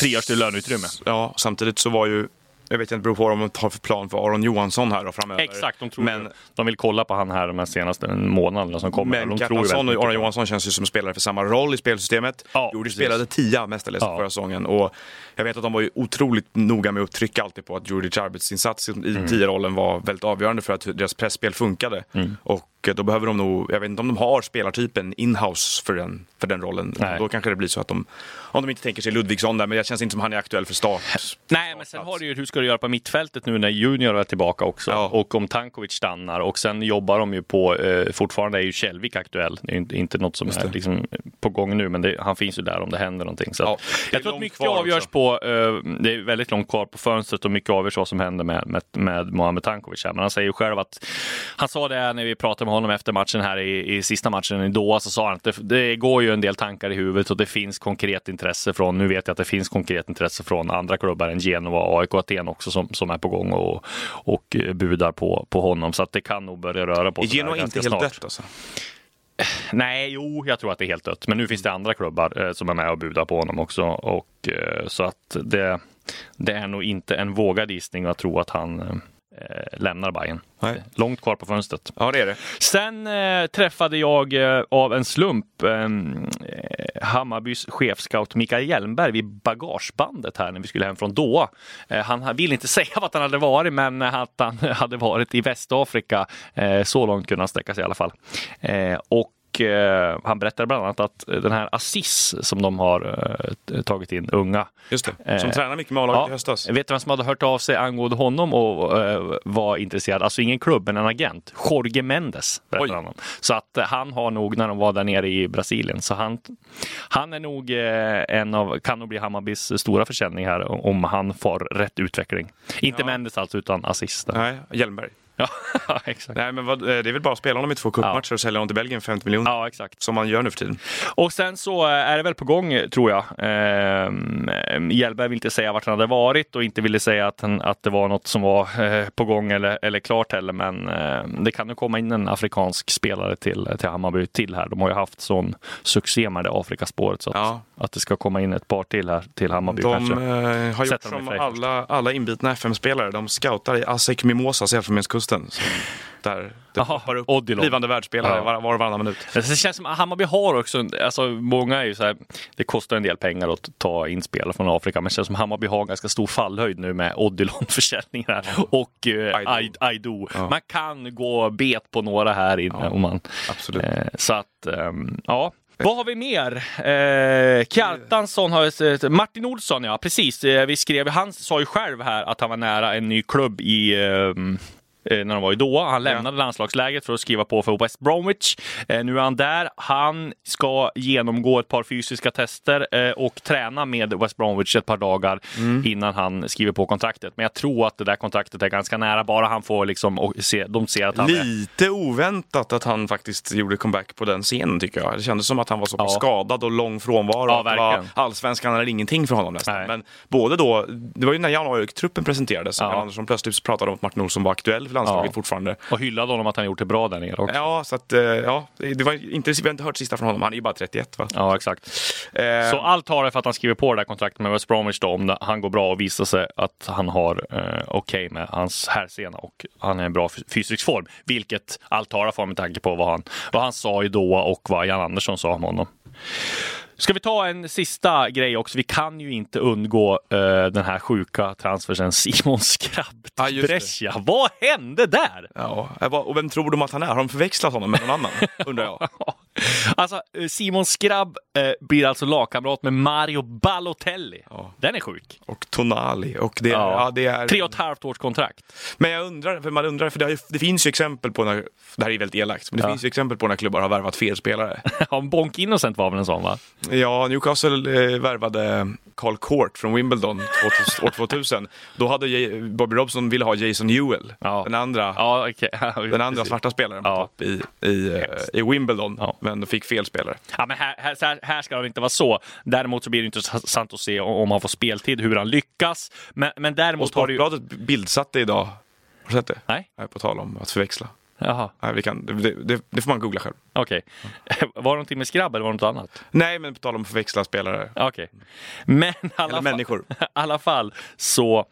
Speaker 1: frigörs till löneutrymme.
Speaker 3: Ja, samtidigt så var ju jag vet inte, det beror på vad de har för plan för Aron Johansson här då framöver.
Speaker 1: Exakt, de tror men, de vill kolla på han här de senaste månaderna som kommer.
Speaker 3: Men Kjartansson och Aron Johansson känns ju som spelare för samma roll i spelsystemet. Ja, Jordi spelade tia mestadels ja. förra säsongen och jag vet att de var ju otroligt noga med att trycka alltid på att Djurdjic arbetsinsats i mm. tia-rollen var väldigt avgörande för att deras pressspel funkade. Mm. Och då behöver de nog, jag vet inte om de har spelartypen inhouse för den, för den rollen. Nej. Då kanske det blir så att de, om de inte tänker sig Ludvigsson där, men det känns inte som han är aktuell för start.
Speaker 1: Nej, men sen har du ju, hur ska du göra på mittfältet nu när Junior är tillbaka också? Ja. Och om Tankovic stannar och sen jobbar de ju på, eh, fortfarande är ju Källvik aktuell. Det är inte, inte något som är liksom på gång nu, men det, han finns ju där om det händer någonting. Så ja, jag tror att mycket avgörs också. på, eh, det är väldigt långt kvar på fönstret och mycket avgörs vad som händer med, med, med Mohamed Tankovic. Här. Men han säger ju själv att, han sa det när vi pratade med honom efter matchen här i, i sista matchen i Doha, så sa han att det, det, går ju en del tankar i huvudet och det finns konkret intresse från, nu vet jag att det finns konkret intresse från andra klubbar än Genova, AIK Aten också som, som är på gång och, och budar på, på honom. Så att det kan nog börja röra på
Speaker 3: sig. Genova är inte helt dött alltså?
Speaker 1: Nej, jo, jag tror att det är helt dött. Men nu finns det andra klubbar eh, som är med och budar på honom också. Och, eh, så att det, det är nog inte en vågad gissning att tro att han eh, lämnar Bayern. Nej. Långt kvar på fönstret.
Speaker 3: Ja, det är det.
Speaker 1: Sen eh, träffade jag eh, av en slump eh, Hammarbys chefscout Mikael Hjelmberg vid bagagebandet här när vi skulle hem från Doha. Eh, han ville inte säga vart han hade varit, men att han hade varit i Västafrika. Eh, så långt kunde han sträcka sig i alla fall. och eh, han berättade bland annat att den här Assis som de har eh, tagit in, unga.
Speaker 3: Just det, som eh, tränar mycket med A-laget ja, i höstas.
Speaker 1: Vet du vem som hade hört av sig angående honom och eh, var intresserad? Alltså ingen klubb, men en agent. Jorge Mendes. Han så att eh, han har nog, när de var där nere i Brasilien, så han, han är nog eh, en av, kan nog bli Hammarbys stora försäljning här om han får rätt utveckling. Inte ja. Mendes alltså, utan Assis.
Speaker 3: Nej, Hjelmberg.
Speaker 1: Ja, exakt.
Speaker 3: Nej, men vad, eh, det är väl bara att spela honom i två cupmatcher ja. och sälja honom till Belgien för 50 miljoner.
Speaker 1: Ja, exakt.
Speaker 3: Som man gör nu för tiden.
Speaker 1: Och sen så eh, är det väl på gång, tror jag. Eh, Hjelberg vill inte säga vart han hade varit och inte ville säga att, han, att det var något som var eh, på gång eller, eller klart heller. Men eh, det kan ju komma in en afrikansk spelare till, till Hammarby till här. De har ju haft sån succé med det Afrikaspåret. Så att, ja. att det ska komma in ett par till här till Hammarby
Speaker 3: de,
Speaker 1: kanske.
Speaker 3: Har gjort som alla, alla inbitna FM-spelare. De scoutar i Asek Mimosas Elfenbenskusten kusten. där det Aha, poppar upp Odilon. blivande världsspelare ja. var, var och varannan minut.
Speaker 1: Det känns som att Hammarby har också, alltså många är ju så här, det kostar en del pengar att ta in spelare från Afrika, men det känns som att Hammarby har ganska stor fallhöjd nu med Odilon-försäljningen och eh, Aido. Ja. Man kan gå bet på några här inne. Ja, om man,
Speaker 3: absolut. Eh,
Speaker 1: så att, eh, ja. Vad har vi mer? Eh, Kjartansson har... Martin Olsson, ja precis. Eh, vi skrev, han sa ju själv här att han var nära en ny klubb i... Eh, när de var i Doha. Han lämnade landslagsläget för att skriva på för West Bromwich. Eh, nu är han där. Han ska genomgå ett par fysiska tester eh, och träna med West Bromwich ett par dagar
Speaker 3: Mm.
Speaker 1: innan han skriver på kontraktet. Men jag tror att det där kontraktet är ganska nära. Bara han får liksom, och se, de ser att han är...
Speaker 3: Lite oväntat att han faktiskt gjorde comeback på den scenen tycker jag. Det kändes som att han var så
Speaker 1: Ja.
Speaker 3: skadad och lång frånvaro.
Speaker 1: Ja,
Speaker 3: var allsvenskan eller ingenting för honom nästan.
Speaker 1: Nej.
Speaker 3: Men både då, det var ju när januari-truppen presenterades.
Speaker 1: Ja.
Speaker 3: Ja. Andersson plötsligt pratade om att Martin Olsson var aktuell för landslaget
Speaker 1: Ja.
Speaker 3: fortfarande.
Speaker 1: Och hyllade honom att han gjort det bra där nere också.
Speaker 3: Ja, så att, eh, ja, det var inte, vi har inte hört sista från honom. Han är ju bara 31 va?
Speaker 1: Ja, exakt.
Speaker 3: Eh,
Speaker 1: Så allt talar för att han skriver på det där kontraktet med West Bromwich då, om det, han går bra och visar sig att han har eh, okej med hans härsena och han är i bra fys- fysisk form. Vilket allt talar för med tanke på vad han, vad han sa i Doha och vad Jan Andersson sa om honom. Ska vi ta en sista grej också? Vi kan ju inte undgå eh, den här sjuka transfersen Simon Skrabb
Speaker 3: Ja,
Speaker 1: till
Speaker 3: just det.
Speaker 1: Brescia. Vad hände där?
Speaker 3: Ja, och vem tror de att han är? Har de förväxlat honom med någon annan? Undrar jag.
Speaker 1: Alltså, eh, Simon Skrabb eh, blir alltså lagkamrat med Mario Balotelli.
Speaker 3: Ja.
Speaker 1: Den är sjuk.
Speaker 3: Och Tonali. Och det,
Speaker 1: Ja.
Speaker 3: ja. det är...
Speaker 1: Tre och ett halvt års kontrakt.
Speaker 3: Men jag undrar, för man undrar, för det, ju, det finns ju exempel på när, det här är väldigt elakt, men det finns ju exempel på när klubbar har värvat fel spelare.
Speaker 1: Ja, Bonk Innocent var väl en sån va?
Speaker 3: Ja, Newcastle eh, värvade Carl Court från Wimbledon 2000, år 2000. Då hade J- Bobby Robson ville ha Jason Ewell, den andra,
Speaker 1: Ja, okej.
Speaker 3: den andra svarta spelaren i, i, eh, i Wimbledon,
Speaker 1: Ja.
Speaker 3: Men fick fel spelare.
Speaker 1: Ja, men här, här, här, ska det inte vara så. Däremot så blir det intressant att se om han får speltid, hur han lyckas. Men, men
Speaker 3: Och
Speaker 1: däremot har det ju...
Speaker 3: Sportbladet bildsatte idag, har du sett det?
Speaker 1: Nej,
Speaker 3: Nej, På tal om att förväxla.
Speaker 1: jaha,
Speaker 3: Nej, vi kan, det, det, det får man googla själv.
Speaker 1: okej. Var det någonting med skrabb eller var det något annat?
Speaker 3: Nej, men på tal om förväxla spelare.
Speaker 1: Okej. Men i alla
Speaker 3: Eller
Speaker 1: fall,
Speaker 3: människor.
Speaker 1: i alla fall så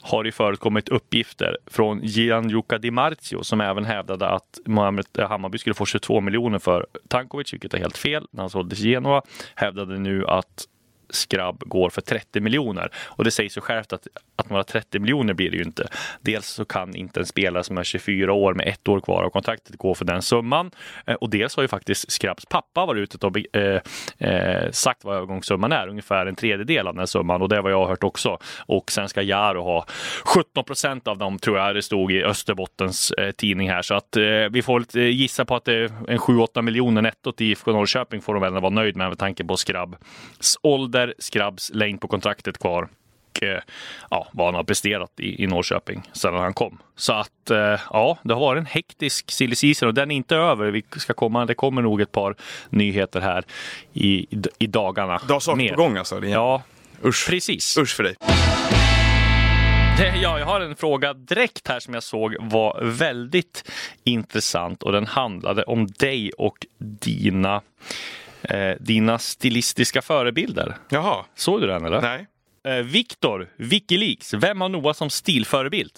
Speaker 1: har det förekommit uppgifter från Gianluca Di Marzio som även hävdade att Mohamed Hammarby skulle få 22 miljoner för Tankovic, vilket är helt fel. När han såldes till Genoa hävdade nu att Skrabb går för 30 miljoner. Och det säger sig självt att, att några 30 miljoner blir det ju inte. Dels så kan inte en spelare som är 24 år med ett år kvar av kontraktet gå för den summan. Eh, och dels har ju faktiskt Skrabbs pappa varit ute och eh, eh, sagt vad övergångssumman är, ungefär en tredjedel av den summan. Och det var jag har hört också. Och sen ska Jaro ha 17 procent av dem, tror jag det stod i Österbottens eh, tidning här. Så att eh, vi får gissa på att det är en 7-8 miljoner netto till IFK Norrköping får de väl vara nöjd med med tanke på Skrabbs ålder, Skrabbs längd på kontraktet kvar och eh, ja, vad han har presterat i, i Norrköping sedan han kom. Så att eh, ja, det har varit en hektisk silly season och den är inte över. Vi ska komma, det kommer nog ett par nyheter här i, i, dagarna.
Speaker 3: Du har saker på gång alltså? Din
Speaker 1: Ja,
Speaker 3: Usch.
Speaker 1: precis.
Speaker 3: Usch för dig.
Speaker 1: Ja, jag har en fråga direkt här som jag såg var väldigt intressant och den handlade om dig och dina, eh, dina stilistiska förebilder.
Speaker 3: Jaha.
Speaker 1: Såg du den eller?
Speaker 3: Nej.
Speaker 1: Eh, Viktor, Wikileaks, vem har Noah som stilförebild?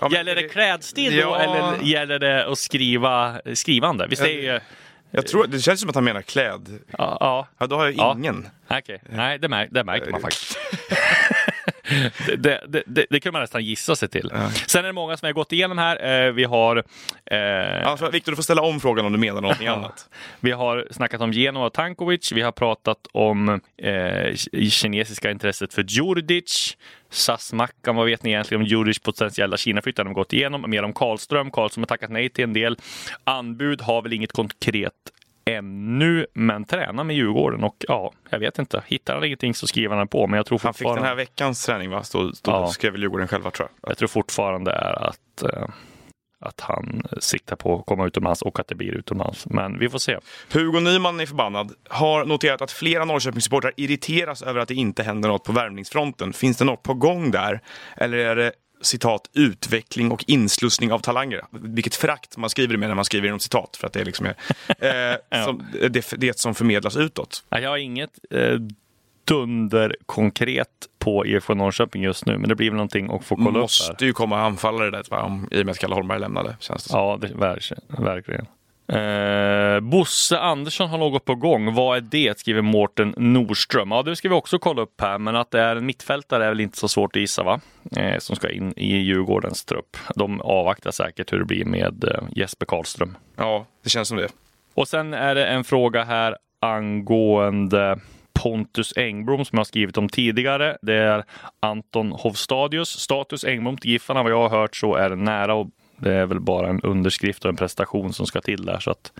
Speaker 3: Ja,
Speaker 1: Gäller det klädstil då
Speaker 3: Ja.
Speaker 1: eller gäller det att skriva skrivande? Visst är ju...
Speaker 3: Jag tror, det känns som att han menar kläd.
Speaker 1: Ja, ja.
Speaker 3: Ja, då har jag
Speaker 1: Ja.
Speaker 3: ingen.
Speaker 1: Okej, nej det, mär, det märker man faktiskt. det, det, det, det, kan man nästan gissa sig till. Sen är det många som har gått igenom här. Eh, Vi har, eh,
Speaker 3: Alltså, Viktor, du får ställa om frågan om du menar någonting annat.
Speaker 1: vi har snackat om Genoa och Tankovic. Vi har pratat om eh, kinesiska intresset för Djurdjic. SAS-mackan, vad vet ni egentligen om Djurdjic potentiella Kinaflytt? Vi gått igenom. Mer om Karlström. Karlström har tackat nej till en del. Anbud har väl inget konkret ännu, men tränar med Djurgården och ja, jag vet inte. Hittar han ingenting så skriver han på, men jag tror
Speaker 3: Han fick
Speaker 1: fortfarande,
Speaker 3: den här veckans träning va? Stod, stod,
Speaker 1: Ja.
Speaker 3: skrev väl Djurgården själva tror jag.
Speaker 1: jag tror fortfarande är att eh, att han siktar på att komma utomlands och att det blir utomlands. Men vi får se.
Speaker 3: Hugo Nyman är förbannad. Har noterat att flera Norrköpingssupportrar irriteras över att det inte händer något på värvningsfronten. Finns det något på gång där? Eller är det citat utveckling och inslussning av talanger? Vilket frakt man skriver det med när man skriver inom citat. För att det är liksom är, eh, som, det, det som förmedlas utåt.
Speaker 1: Ja, Jag har inget eh, dunder konkret på IFK Norrköping just nu, men det blir väl någonting att få kolla upp här.
Speaker 3: Måste ju komma anfallare där va? Om, i och med att Kalle Holmberg lämnade. Känns det som.
Speaker 1: Ja, det, verkligen. verkligen. Eh, Bosse Andersson har något på gång. Vad är det? skriver Mårten Nordström. Ja, det ska vi också kolla upp här, men att det är en mittfältare är väl inte så svårt att gissa, va? Eh, som ska in i Djurgårdens trupp. De avvaktar säkert hur det blir med eh, Jesper Karlström.
Speaker 3: Ja, det känns som det.
Speaker 1: Och sen är det en fråga här angående Pontus Engblom som jag har skrivit om tidigare. Det är Anton Hovstadius. Status Engblom till Giffarna. Vad jag har hört så är det nära att det är väl bara en underskrift och en prestation som ska till där så att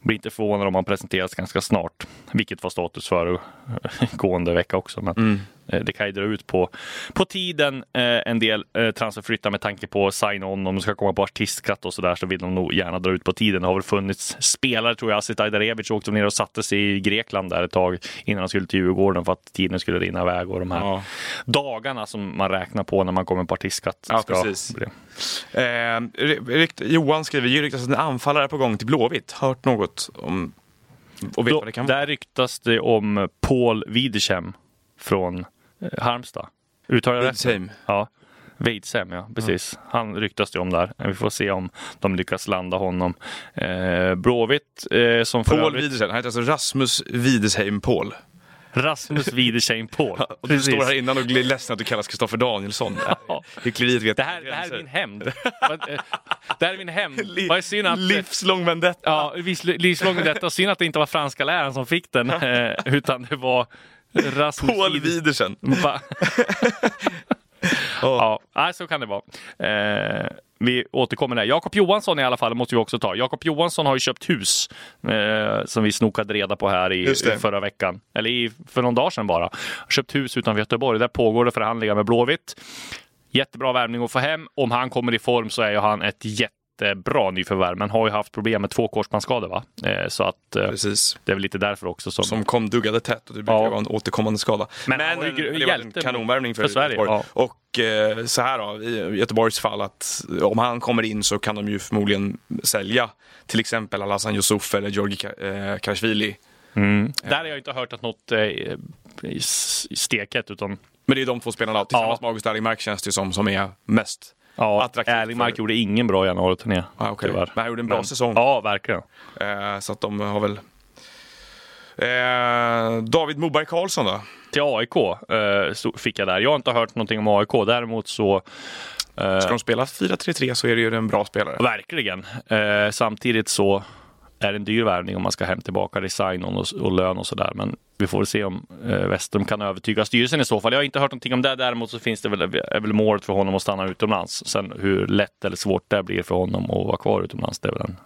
Speaker 1: blir inte förvånad om han presenteras ganska snart, vilket var status föregående vecka också. Men mm det kan ju dra ut på, på tiden. Eh, en del eh, transferflyttar med tanke på sign-on, om de ska komma på artistskatt och så där så vill de nog gärna dra ut på tiden. Det har väl funnits spelare, tror jag, Asit Ajdarevic åkte ner och satte sig i Grekland där ett tag innan han skulle till Djurgården för att tiden skulle rinna iväg och de här ja. dagarna som man räknar på när man kommer på artistskatt.
Speaker 3: Ja, precis. Eh, Johan skriver, det ryktas att en anfallare är på gång till Blåvitt. Hört något om
Speaker 1: och vet Då, vad det kan vara? Där ryktas det om Paul Wiedesheim från eh, Halmstad. Uttalar jag rätt? Ja. Wiedesheim, ja precis. Mm. Han ryktas det om där. Vi får se om de lyckas landa honom. Eh, Blåvitt eh, som
Speaker 3: Paul övrigt... Wiedesheim, han heter alltså Rasmus Wiedesheim Paul.
Speaker 1: Rasmus Wiedesheim Paul.
Speaker 3: och du står här innan och blir ledsen att du kallas Kristoffer Danielsson.
Speaker 1: Ja. Hyckleriet vet det här, det här är min hämnd. det här är min hämnd.
Speaker 3: att, livslång vendetta.
Speaker 1: Ja, livslång vendetta. Synd att det inte var franska läraren som fick den, eh, utan det var Rasmus
Speaker 3: Paul Wiedesheim.
Speaker 1: oh. Ja, så kan det vara. Eh, vi återkommer där. Jakob Johansson i alla fall måste vi också ta. Jakob Johansson har ju köpt hus eh, som vi snokade reda på här i, förra veckan. Eller i, för någon dag sedan bara. Köpt hus utanför Göteborg. Där pågår det förhandlingar med Blåvitt. Jättebra värvning att få hem. Om han kommer i form så är ju han ett jätte jättebra nyförvärv, men har ju haft problem med två korsbandsskador. Va? Eh, så att eh, Precis. det är väl lite därför också. Som,
Speaker 3: som kom duggade tätt och det brukar ja. vara en återkommande skada. Men, men det var en kanonvärvning för, för Sverige. Göteborg. Ja. Och eh, så här då, i Göteborgs fall att om han kommer in så kan de ju förmodligen sälja till exempel Alhassan Yusuf eller Georgi Karashvili.
Speaker 1: Mm. Där har jag inte hört att något är steket utan
Speaker 3: men det är de två spelarna tillsammans ja. med August Erlingmark känns det som, som är mest
Speaker 1: Ja, Erlingmark för... gjorde ingen bra januari-turné.
Speaker 3: Ah, okay. Men han gjorde en bra Men, säsong.
Speaker 1: Ja, verkligen.
Speaker 3: Eh, så att de har väl... Eh, David Moberg Karlsson då?
Speaker 1: Till AIK eh, fick jag där. Jag har inte hört någonting om AIK. Däremot så
Speaker 3: eh, Ska de spela 4-3-3 så är det ju en bra spelare.
Speaker 1: Verkligen. Eh, samtidigt så är en dyr värvning om man ska hem tillbaka design och, och lön och sådär. Men vi får se om eh, Westrum kan övertyga styrelsen i så fall. Jag har inte hört någonting om det. Däremot så finns det väl, är väl målet för honom att stanna utomlands. Sen hur lätt eller svårt det blir för honom att vara kvar utomlands, det är väl en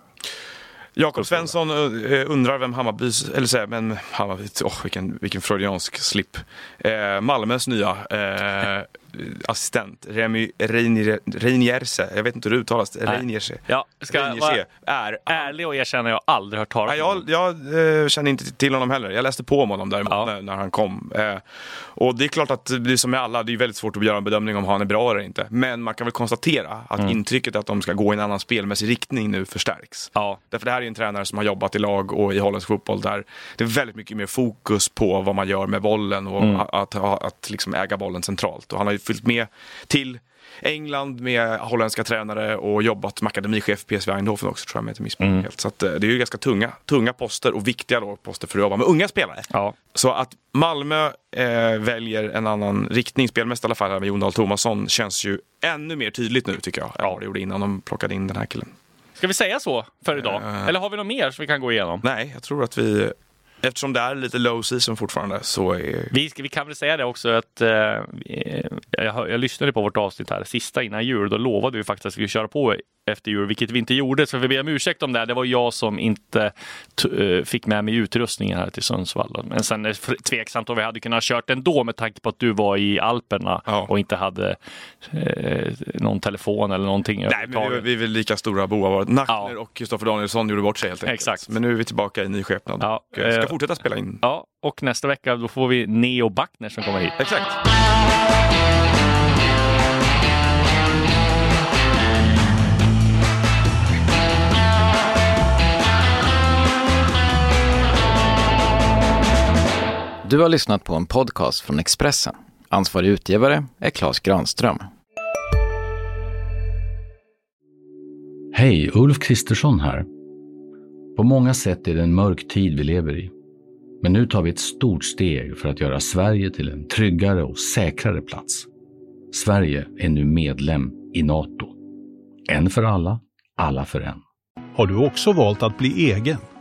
Speaker 3: Jakob Svensson uh, undrar vem Hammarbys, eller så men Hammarby, oh, vilken, vilken freudiansk slip. Uh, Malmös nya uh, assistent, Remy Reinierse, jag vet inte hur det uttalas, Reinierse.
Speaker 1: Ja, ska Reinierse, är ärlig och erkänna, jag har aldrig hört talas
Speaker 3: om Jag, jag eh, känner inte till honom heller. Jag läste på om honom däremot ja. när, när, han kom. Eh, och det är klart att det är som med alla, det är väldigt svårt att göra en bedömning om han är bra eller inte. Men man kan väl konstatera att mm. intrycket att de ska gå i en annan spelmässig riktning nu förstärks. Ja. Därför det här är en tränare som har jobbat i lag och i holländsk fotboll där det är väldigt mycket mer fokus på vad man gör med bollen och mm. att, att, att, att liksom äga bollen centralt. Och han har ju följt med till England med holländska tränare och jobbat som akademichef PSV Eindhoven också tror jag, om jag inte missminner mm. helt. Så att, eh, det är ju ganska tunga, tunga poster och viktiga då, poster för att jobba med unga spelare. Ja. Så att Malmö eh, väljer en annan riktning, spelmässigt i alla fall, med Jon Dahl Tomasson, känns ju ännu mer tydligt nu tycker jag, än vad det gjorde innan de plockade in den här killen.
Speaker 1: Ska vi säga så för idag? Uh, Eller har vi något mer som vi kan gå igenom?
Speaker 3: Nej, jag tror att vi Eftersom det är lite low season fortfarande så är...
Speaker 1: Vi, vi kan väl säga det också att eh, jag, jag lyssnade på vårt avsnitt här, sista innan jul. Då lovade vi faktiskt att vi skulle köra på efter jul, vilket vi inte gjorde. Så vi ber om ursäkt om det. Det var jag som inte uh, fick med mig utrustningen här till Sundsvall. Men sen är det tveksamt om vi hade kunnat kört ändå med tanke på att du var i Alperna ja. och inte hade uh, någon telefon eller någonting.
Speaker 3: Nej, men vi, vi är väl lika stora bovar. Nackner ja. och Kristoffer Danielsson gjorde bort sig helt enkelt. Exakt. Men nu är vi tillbaka i ny skepnad. Ja, och ska uh, fortsätta spela in.
Speaker 1: Ja, och nästa vecka då får vi Neo Backner som kommer hit.
Speaker 3: Exakt.
Speaker 4: Du har lyssnat på en podcast från Expressen. Ansvarig utgivare är Klas Granström.
Speaker 5: Hej, Ulf Kristersson här. På många sätt är det en mörk tid vi lever i. Men nu tar vi ett stort steg för att göra Sverige till en tryggare och säkrare plats. Sverige är nu medlem i Nato. En för alla, alla för en.
Speaker 6: Har du också valt att bli egen?